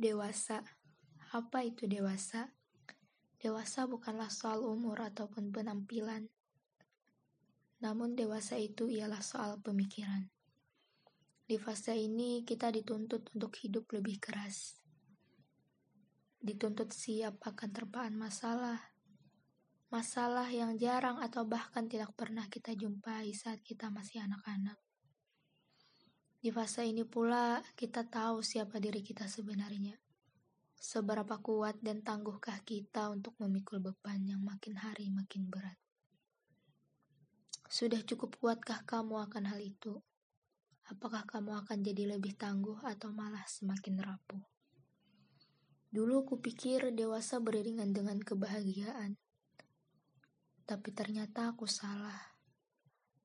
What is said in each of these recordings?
Dewasa. Apa itu dewasa? Dewasa bukanlah soal umur ataupun penampilan. Namun dewasa itu ialah soal pemikiran. Di fase ini kita dituntut untuk hidup lebih keras. Dituntut siap akan terpaan masalah. Masalah yang jarang atau bahkan tidak pernah kita jumpai saat kita masih anak-anak. Di fase ini pula kita tahu siapa diri kita sebenarnya. Seberapa kuat dan tangguhkah kita untuk memikul beban yang makin hari makin berat? Sudah cukup kuatkah kamu akan hal itu? Apakah kamu akan jadi lebih tangguh atau malah semakin rapuh? Dulu kupikir dewasa beriringan dengan kebahagiaan. Tapi ternyata aku salah.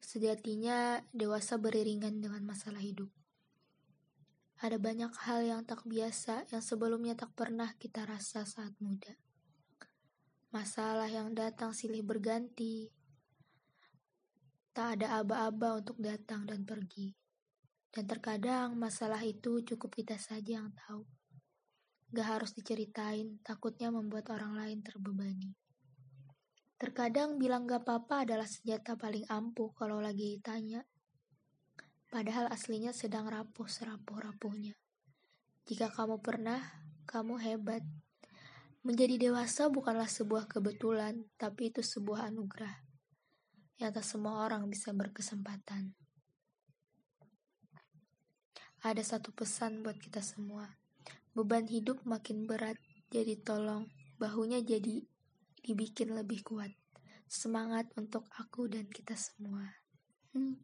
Sejatinya dewasa beriringan dengan masalah hidup. Ada banyak hal yang tak biasa yang sebelumnya tak pernah kita rasa saat muda. Masalah yang datang silih berganti. Tak ada aba-aba untuk datang dan pergi. Dan terkadang masalah itu cukup kita saja yang tahu. Gak harus diceritain, takutnya membuat orang lain terbebani. Terkadang bilang gak apa-apa adalah senjata paling ampuh kalau lagi ditanya padahal aslinya sedang rapuh serapuh-rapuhnya. Jika kamu pernah, kamu hebat. Menjadi dewasa bukanlah sebuah kebetulan, tapi itu sebuah anugerah yang tak semua orang bisa berkesempatan. Ada satu pesan buat kita semua. Beban hidup makin berat, jadi tolong bahunya jadi dibikin lebih kuat. Semangat untuk aku dan kita semua. Hmm.